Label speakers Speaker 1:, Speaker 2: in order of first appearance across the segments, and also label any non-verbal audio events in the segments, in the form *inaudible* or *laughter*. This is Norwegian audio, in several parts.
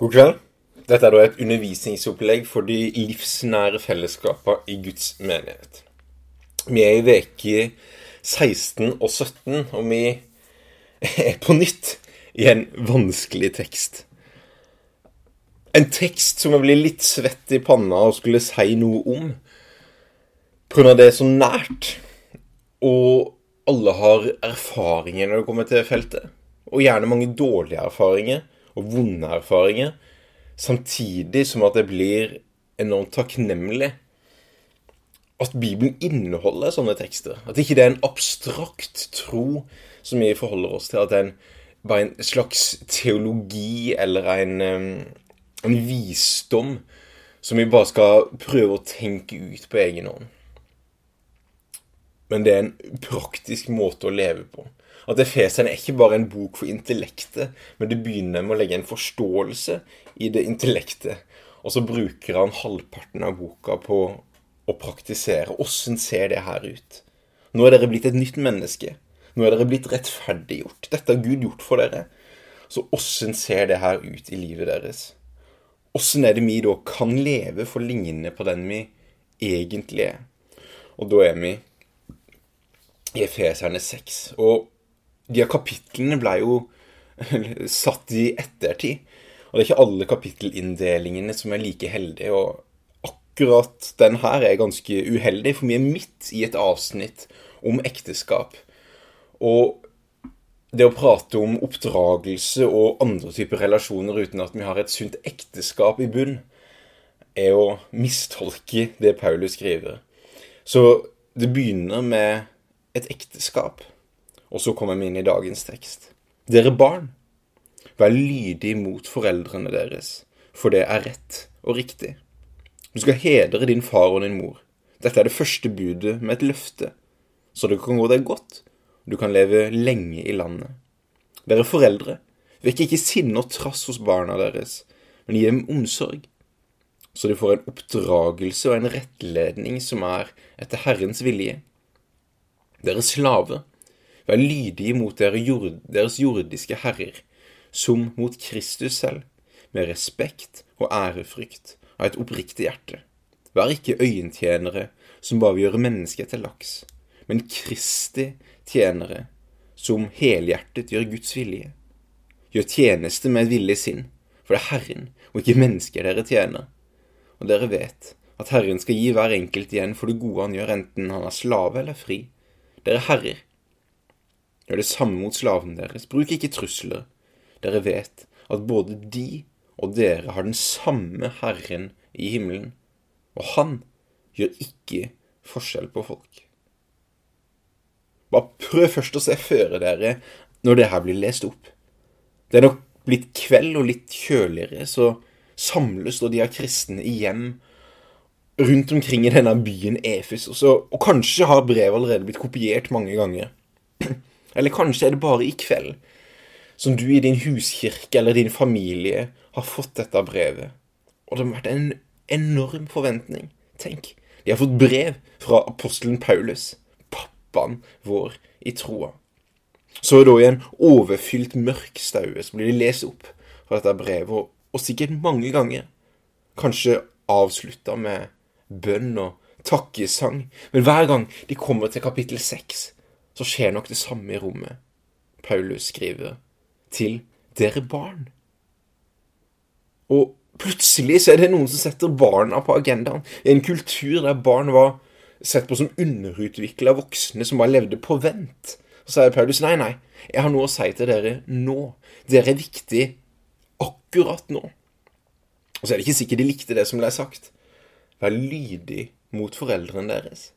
Speaker 1: God kveld. Dette er da et undervisningsopplegg for de livsnære fellesskapene i Guds menighet. Vi er i veke 16 og 17, og vi er på nytt i en vanskelig tekst. En tekst som jeg blir litt svett i panna og skulle si noe om, pga. det er så nært. Og alle har erfaringer når det kommer til feltet. Og gjerne mange dårlige erfaringer og vonde erfaringer. Samtidig som at det blir enormt takknemlig at Bibelen inneholder sånne tekster. At ikke det er en abstrakt tro som vi forholder oss til. At det er en, bare en slags teologi eller en, en visdom som vi bare skal prøve å tenke ut på egen hånd. Men det er en praktisk måte å leve på. At Efeseren er ikke bare en bok for intellektet, men det begynner med å legge en forståelse i det intellektet. Og så bruker han halvparten av boka på å praktisere. Åssen ser det her ut? Nå er dere blitt et nytt menneske. Nå er dere blitt rettferdiggjort. Dette har Gud gjort for dere. Så åssen ser det her ut i livet deres? Åssen er det vi da kan leve for lignende på den vi egentlig er? Og da er vi i Efeserne 6. Og de kapitlene ble jo *laughs* satt i ettertid. Og det er ikke alle kapittelinndelingene som er like heldige. Og akkurat den her er ganske uheldig, for vi er midt i et avsnitt om ekteskap. Og det å prate om oppdragelse og andre typer relasjoner uten at vi har et sunt ekteskap i bunn, er å mistolke det Paulus skriver. Så det begynner med et ekteskap. Og så kommer vi inn i dagens tekst. Dere barn, vær lydige mot foreldrene deres, for det er rett og riktig. Du skal hedre din far og din mor. Dette er det første budet med et løfte, så det kan gå deg godt, og du kan leve lenge i landet. Dere foreldre, vekk ikke sinne og trass hos barna deres, men gi dem omsorg, så de får en oppdragelse og en rettledning som er etter Herrens vilje. Dere slaver, Vær lydige mot deres jordiske herrer, som mot Kristus selv, med respekt og ærefrykt av et oppriktig hjerte. Vær ikke øyentjenere som bare vil gjøre mennesket til laks, men Kristi tjenere som helhjertet gjør Guds vilje. Gjør tjeneste med et villig sinn, for det er Herren og ikke mennesker dere tjener. Og dere vet at Herren skal gi hver enkelt igjen for det gode han gjør, enten han er slave eller fri. Dere er herrer, Gjør det samme mot slaven deres. Bruk ikke trusler. Dere vet at både de og dere har den samme Herren i himmelen, og Han gjør ikke forskjell på folk. Bare prøv først å se føre dere når det her blir lest opp. Det er nok blitt kveld og litt kjøligere, så samles da de av kristne igjen rundt omkring i denne byen Efes, og, og kanskje har brevet allerede blitt kopiert mange ganger. Eller kanskje er det bare i kveld som du i din huskirke eller din familie har fått dette brevet. Og det har vært en enorm forventning. Tenk, de har fått brev fra apostelen Paulus, pappaen vår i troa. Så da i en overfylt mørk staue så blir de lest opp fra dette brevet, og sikkert mange ganger. Kanskje avslutta med bønn og takkesang. Men hver gang de kommer til kapittel seks, så skjer nok det samme i rommet. Paulus skriver til dere barn. Og plutselig så er det noen som setter barna på agendaen. I en kultur der barn var sett på som underutvikla voksne som bare levde på vent. Så sier Paulus nei, nei, jeg har noe å si til dere nå. Dere er viktig akkurat nå. Og så er det ikke sikkert de likte det som ble sagt. Vær lydig mot foreldrene deres.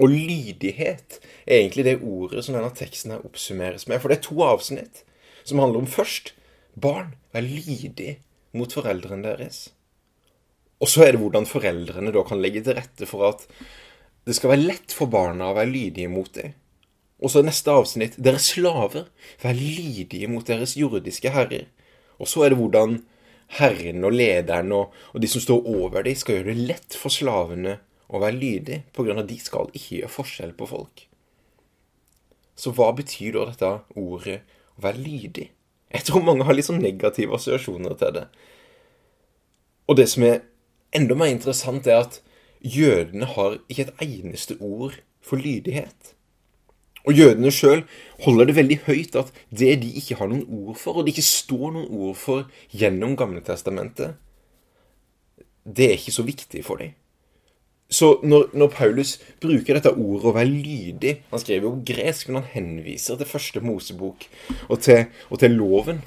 Speaker 1: Og lydighet er egentlig det ordet som denne teksten her oppsummeres med. For det er to avsnitt som handler om først barn, vær lydig mot foreldrene deres. Og så er det hvordan foreldrene da kan legge til rette for at det skal være lett for barna å være lydige mot dem. Og så neste avsnitt dere slaver, vær lydige mot deres jordiske herrer. Og så er det hvordan herren og lederen og, og de som står over dem, skal gjøre det lett for slavene å være lydig, av at de skal ikke gjøre forskjell på folk. Så hva betyr da dette ordet å være lydig? Jeg tror mange har litt sånn negative assosiasjoner til det. Og det som er enda mer interessant, er at jødene har ikke et eneste ord for lydighet. Og jødene sjøl holder det veldig høyt at det de ikke har noen ord for, og det ikke står noen ord for gjennom Gamletestamentet, det er ikke så viktig for dem. Så når, når, Paulus bruker dette ordet å være lydig Han skriver jo gresk, men han henviser til første Mosebok og til, og til loven.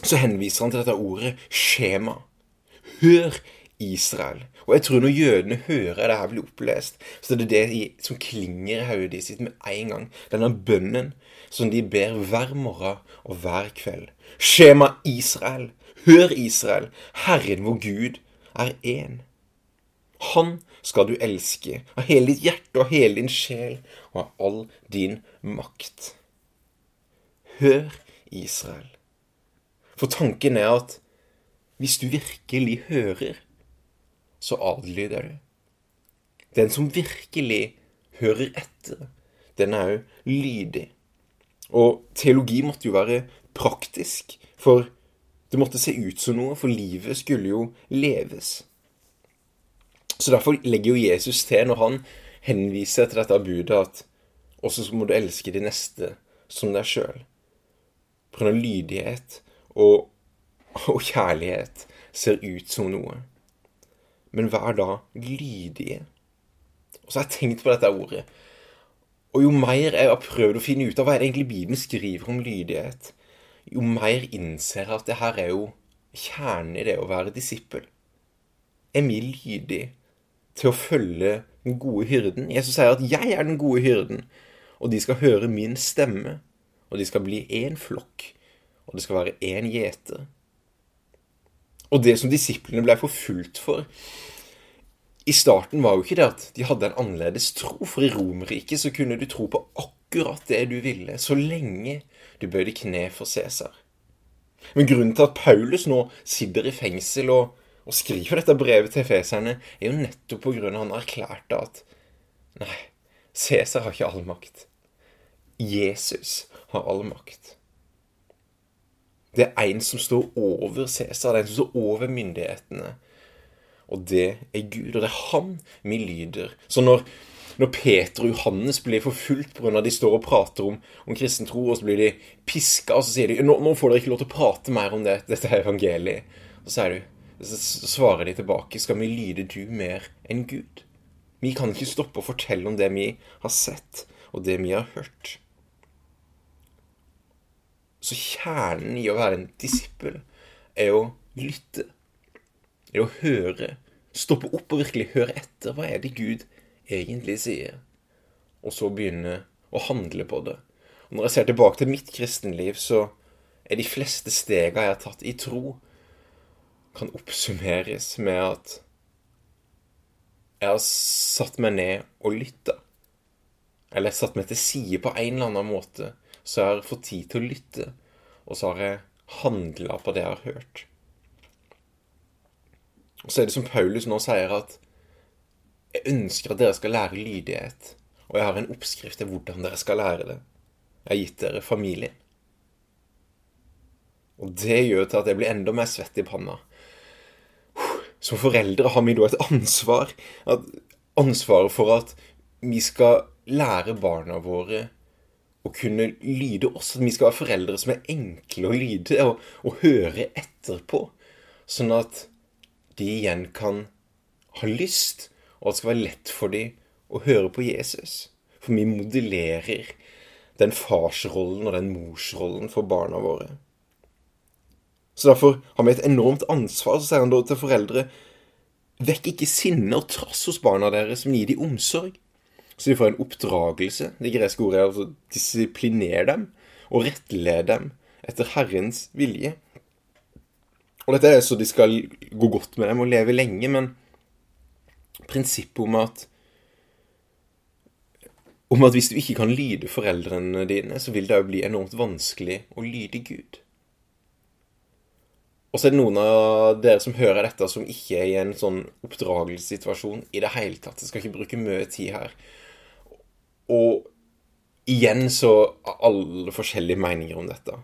Speaker 1: Så henviser han til dette ordet skjema. Hør, Israel. Og jeg tror når jødene hører det her bli opplest, så er det det som klinger i hodet sitt med en gang. Denne bønnen som de ber hver morgen og hver kveld. Skjema Israel. Hør, Israel. Herren vår Gud er én. Han skal du elske av hele ditt hjerte og hele din sjel og av all din makt. Hør, Israel. For tanken er at hvis du virkelig hører, så adlyder du. Den som virkelig hører etter, den er òg lydig. Og teologi måtte jo være praktisk, for det måtte se ut som noe, for livet skulle jo leves. Så derfor legger jo Jesus til, når han henviser til dette budet, at også må du elske de neste som deg sjøl. Pga. lydighet og, og kjærlighet ser ut som noe men vær da lydige. Og så har jeg tenkt på dette ordet. Og jo mer jeg har prøvd å finne ut av hva er det egentlig Bibelen skriver om lydighet, jo mer innser jeg at det her er jo kjernen i det å være disippel. Er vi lydige til å følge den gode hyrden? Jesus sier at 'jeg er den gode hyrden', og de skal høre min stemme, og de skal bli én flokk, og det skal være én gjeter. Og det som disiplene ble forfulgt for i starten, var jo ikke det at de hadde en annerledes tro. For i Romerriket så kunne du tro på akkurat det du ville, så lenge du bøyde kne for Cæsar. Men grunnen til at Paulus nå sitter i fengsel og, og skriver dette brevet til feserne, er jo nettopp på grunn av han erklærte at nei, Cæsar har ikke all makt. Jesus har all makt. Det er en som står over Cæsar, det er en som står over myndighetene. Og det er Gud, og det er han vi lyder. Så når, når Peter og Johannes blir forfulgt pga. de står og prater om, om, kristen tro, og så blir de piska, og så sier de nå, nå får dere ikke lov til å prate mer om det, dette er evangeliet. Så, du, så svarer de tilbake skal vi lyde du mer enn Gud. Vi kan ikke stoppe å fortelle om det vi har sett, og det vi har hørt. Så kjernen i å være en disippel er å lytte. Er å høre. Stoppe opp og virkelig høre etter. Hva er det Gud egentlig sier? Og så begynne å handle på det. Og når jeg ser tilbake til mitt kristenliv, så er de fleste stega jeg har tatt i tro, kan oppsummeres med at jeg har satt meg ned og lytta. Eller satt meg til side på en eller annen måte så jeg har fått tid til å lytte, og så har jeg handla på det jeg har hørt. Og så er det som Paulus nå sier, at jeg ønsker at dere skal lære lydighet, og jeg har en oppskrift til hvordan dere skal lære det. Jeg har gitt dere familien. Og det gjør til at jeg blir enda mer svett i panna. Som foreldre har vi da et ansvar. ansvaret for at vi skal lære barna våre å kunne lyde oss. At vi skal være foreldre som er enkle å lyde og, og høre etterpå. Sånn at de igjen kan ha lyst, og at det skal være lett for dem å høre på Jesus. For vi modellerer den farsrollen og den morsrollen for barna våre. Så derfor har vi et enormt ansvar, så sier han da til foreldre Vekk ikke sinne og trass hos barna deres, men gi dem omsorg. Så de får en oppdragelse. Det greske ordet er å disiplinere dem og rettlede dem etter Herrens vilje. Og dette er så de skal gå godt med dem og leve lenge, men prinsippet om at om at hvis du ikke kan lyde foreldrene dine, så vil det jo bli enormt vanskelig å lyde Gud. Og så er det noen av dere som hører dette, som ikke er i en sånn oppdragelsessituasjon i det hele tatt. Jeg skal ikke bruke mye tid her. Og igjen så har alle forskjellige meninger om dette.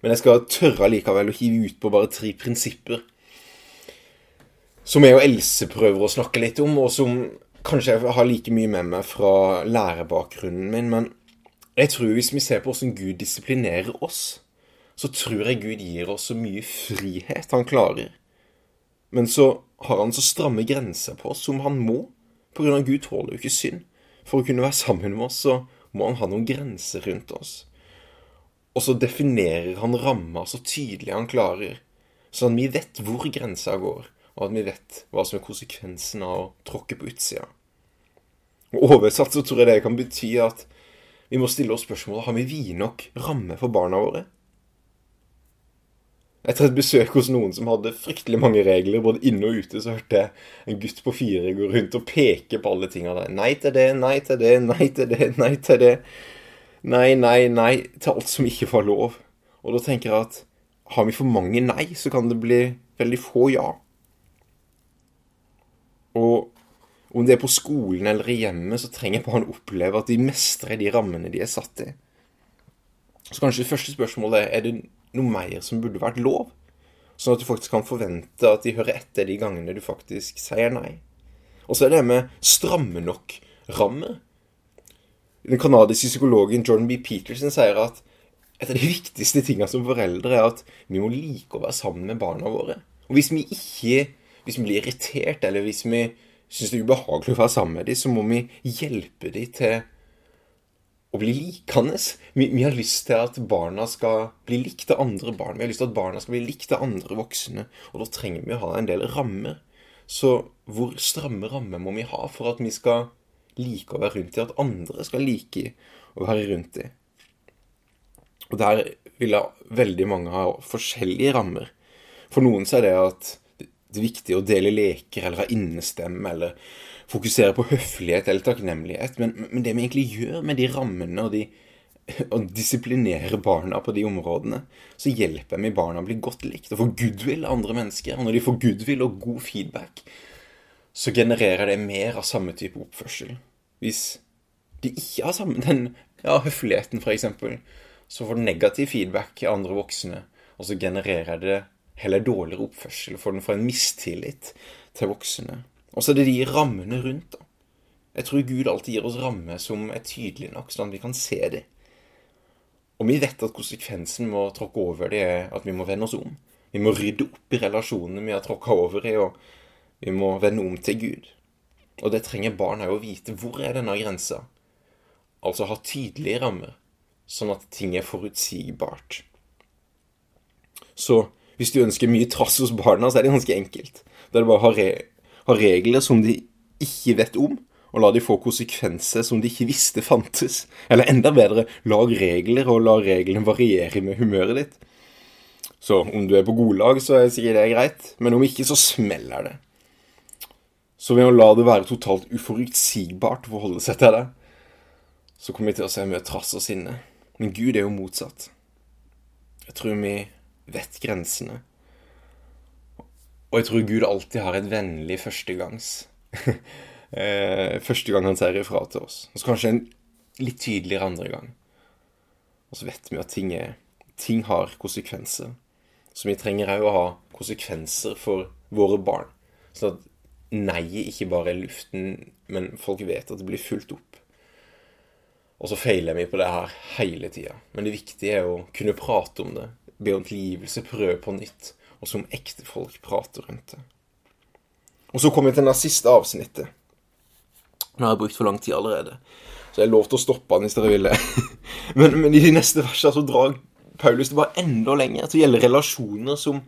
Speaker 1: Men jeg skal tørre likevel å hive ut på bare tre prinsipper som jeg og Else prøver å snakke litt om, og som kanskje jeg har like mye med meg fra lærebakgrunnen min. Men jeg tror hvis vi ser på hvordan Gud disiplinerer oss, så tror jeg Gud gir oss så mye frihet han klarer. Men så har han så stramme grenser på oss som han må. På grunn av Gud tåler jo ikke synd. For å kunne være sammen med oss, så må han ha noen grenser rundt oss. Og så definerer han ramma så tydelig han klarer, sånn at vi vet hvor grensa går, og at vi vet hva som er konsekvensen av å tråkke på utsida. Og Oversatt så tror jeg det kan bety at vi må stille oss spørsmålet har vi vide nok ramme for barna våre. Etter et besøk hos noen som hadde fryktelig mange regler, både inne og ute, så hørte jeg en gutt på fire gå rundt og peke på alle tinga der. Nei til det, nei til det, nei til det, nei til det. Nei, nei, nei til alt som ikke var lov. Og da tenker jeg at har vi for mange nei, så kan det bli veldig få ja. Og om det er på skolen eller i hjemmet, så trenger barn oppleve at de mestrer de rammene de er satt i. Så kanskje det første spørsmålet er er det noe mer som burde vært lov. Sånn at du faktisk kan forvente at de hører etter de gangene du faktisk sier nei. Og så er det med stramme nok rammer. Den canadiske psykologen Jordan B. Peterson sier at et av de viktigste tingene som foreldre er at vi må like å være sammen med barna våre. Og hvis vi ikke hvis vi blir irritert, eller hvis vi syns det er ubehagelig å være sammen med dem, så må vi hjelpe dem til å bli likende. Vi, vi, har lyst til at barna skal bli likt av andre barn. Vi har lyst til at barna skal bli likt av andre voksne. Og da trenger vi å ha en del rammer. Så hvor stramme rammer må vi ha for at vi skal like å være rundt i, at andre skal like å være rundt i? Og der vil jeg veldig mange ha forskjellige rammer. For noen så er det at det er viktig å dele leker eller ha innestemme eller fokusere på høflighet eller takknemlighet. Men, men, det vi egentlig gjør med de rammene og de å disiplinere barna på de områdene, så hjelper vi barna å bli godt likt og få goodwill av andre mennesker. Og når de får goodwill og god feedback, så genererer det mer av samme type oppførsel. Hvis de ikke har samme, den ja, høfligheten, f.eks., så får de negativ feedback av andre voksne, og så genererer det heller dårligere oppførsel, for den får en mistillit til voksne. Og så er det de rammene rundt. da. Jeg tror Gud alltid gir oss rammer som er tydelige nok, sånn at vi kan se dem. Og vi vet at konsekvensen med å tråkke over det er at vi må vende oss om. Vi må rydde opp i relasjonene vi har tråkka over i, og vi må vende om til Gud. Og det trenger barna å vite. Hvor er denne grensa? Altså ha tydelige rammer, sånn at ting er forutsigbart. Så hvis du ønsker mye trass hos barna, så er det ganske enkelt. Da er det bare å ha ha regler som de ikke vet om, og la de få konsekvenser som de ikke visste fantes. Eller enda bedre, lag regler, og la reglene variere med humøret ditt. Så om du er på godlag, så er sikkert det greit, men om ikke, så smeller det. Så ved å la det være totalt uforutsigbart å forholde seg til det, så kommer vi til å se mye trass og sinne. Men Gud er jo motsatt. Jeg tror vi vet grensene. Og jeg tror Gud alltid har et vennlig førstegangs. *laughs* Eh, første gang han sier ifra til oss. Og så kanskje en litt tydeligere andre gang. Og så vet vi at ting, er, ting har konsekvenser. Så vi trenger òg å ha konsekvenser for våre barn. Sånn at nei-et ikke bare er luften, men folk vet at det blir fulgt opp. Og så feiler vi på det her hele tida. Men det viktige er å kunne prate om det. Be om tilgivelse, prøve på nytt og som ekte folk prater rundt det. Og så kommer vi til det siste avsnittet. Nå har jeg brukt for lang tid allerede, så jeg lov til å stoppe den hvis dere ville. *laughs* men, men, i de neste versene så drar Paulus det bare enda lenger til å gjelde relasjoner som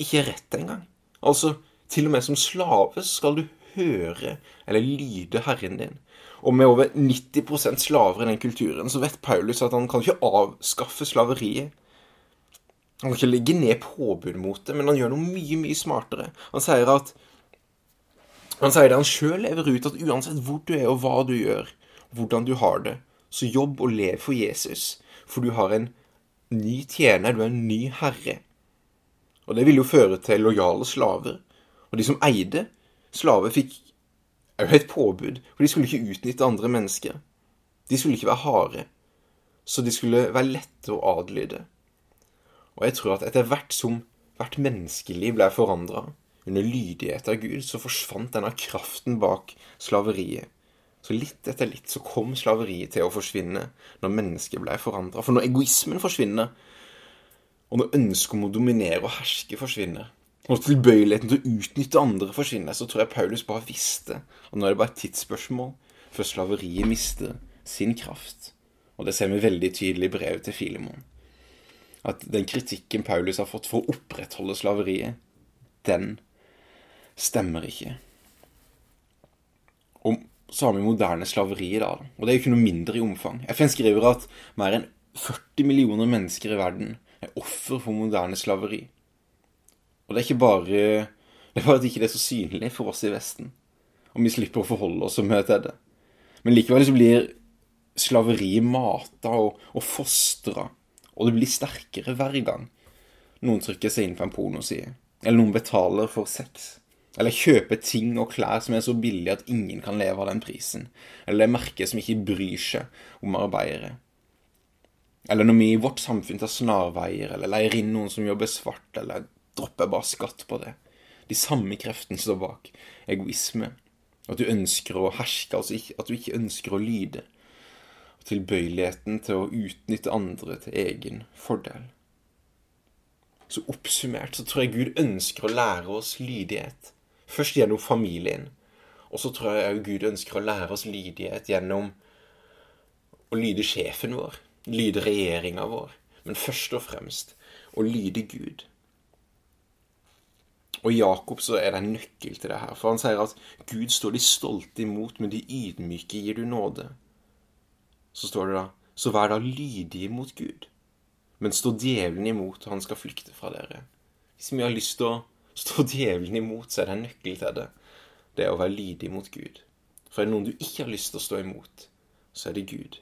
Speaker 1: ikke er rett engang. Altså, til og med som slave skal du høre eller lyde Herren din. Og med over 90% slaver i den kulturen, så vet Paulus at han kan ikke avskaffe slaveriet. Han kan ikke legge ned påbud mot det, men han gjør noe mye, mye smartere. Han sier at han sier det han sjøl lever ut, at uansett hvor du er og hva du gjør, hvordan du har det, så jobb og lev for Jesus. For du har en ny tjener, du er en ny herre. Og det vil jo føre til lojale slaver. Og de som eide slaver, fikk òg et påbud, for de skulle ikke utnytte andre mennesker. De skulle ikke være harde, så de skulle være lette å adlyde. Og jeg tror at etter hvert som hvert menneskeliv ble forandra under lydighet av Gud, så forsvant denne kraften bak slaveriet. Så litt etter litt så kom slaveriet til å forsvinne når mennesket ble forandra. For når egoismen forsvinner, og når ønsket om å dominere og herske forsvinner, og tilbøyeligheten til å utnytte andre forsvinner, så tror jeg Paulus bare visste at nå er det bare et tidsspørsmål før slaveriet mister sin kraft. Og det ser vi veldig tydelig i brevet til Filemon. At den kritikken Paulus har fått for å opprettholde slaveriet, den stemmer ikke. Og så har vi moderne slaveri i dag, og det er jo ikke noe mindre i omfang. FN skriver at mer enn 40 millioner mennesker i verden er offer for moderne slaveri. Og det er ikke bare det er bare at ikke det er så synlig for oss i Vesten, og vi slipper å forholde oss og til det. Men likevel så blir slaveri mata og, og fostra, og det blir sterkere hver gang noen trykker seg inn på en pornoside, eller noen betaler for sex. Eller kjøper ting og klær som er så billige at ingen kan leve av den prisen. Eller det er merker som ikke bryr seg om arbeidere. Eller når vi i vårt samfunn tar snarveier, eller leier inn noen som jobber svart, eller dropper bare skatt på det. De samme kreftene står bak. Egoisme. At du ønsker å herske, altså at du ikke ønsker å lyde. Tilbøyeligheten til å utnytte andre til egen fordel. Så oppsummert så tror jeg Gud ønsker å lære oss lydighet. Først gjennom familien. Og så tror jeg òg Gud ønsker å lære oss lydighet gjennom å lyde sjefen vår, lyde regjeringa vår, men først og fremst å lyde Gud. Og i Jakob så er det en nøkkel til det her, for han sier at Gud står de stolte imot, men de ydmyke gir du nåde. Så står det da så vær da lydige mot Gud, men stå djevelen imot, og han skal flykte fra dere. Hvis vi har lyst til å stå djevelen imot, så er det en nøkkel til det. Det er å være lydig mot Gud. For er det noen du ikke har lyst til å stå imot, så er det Gud.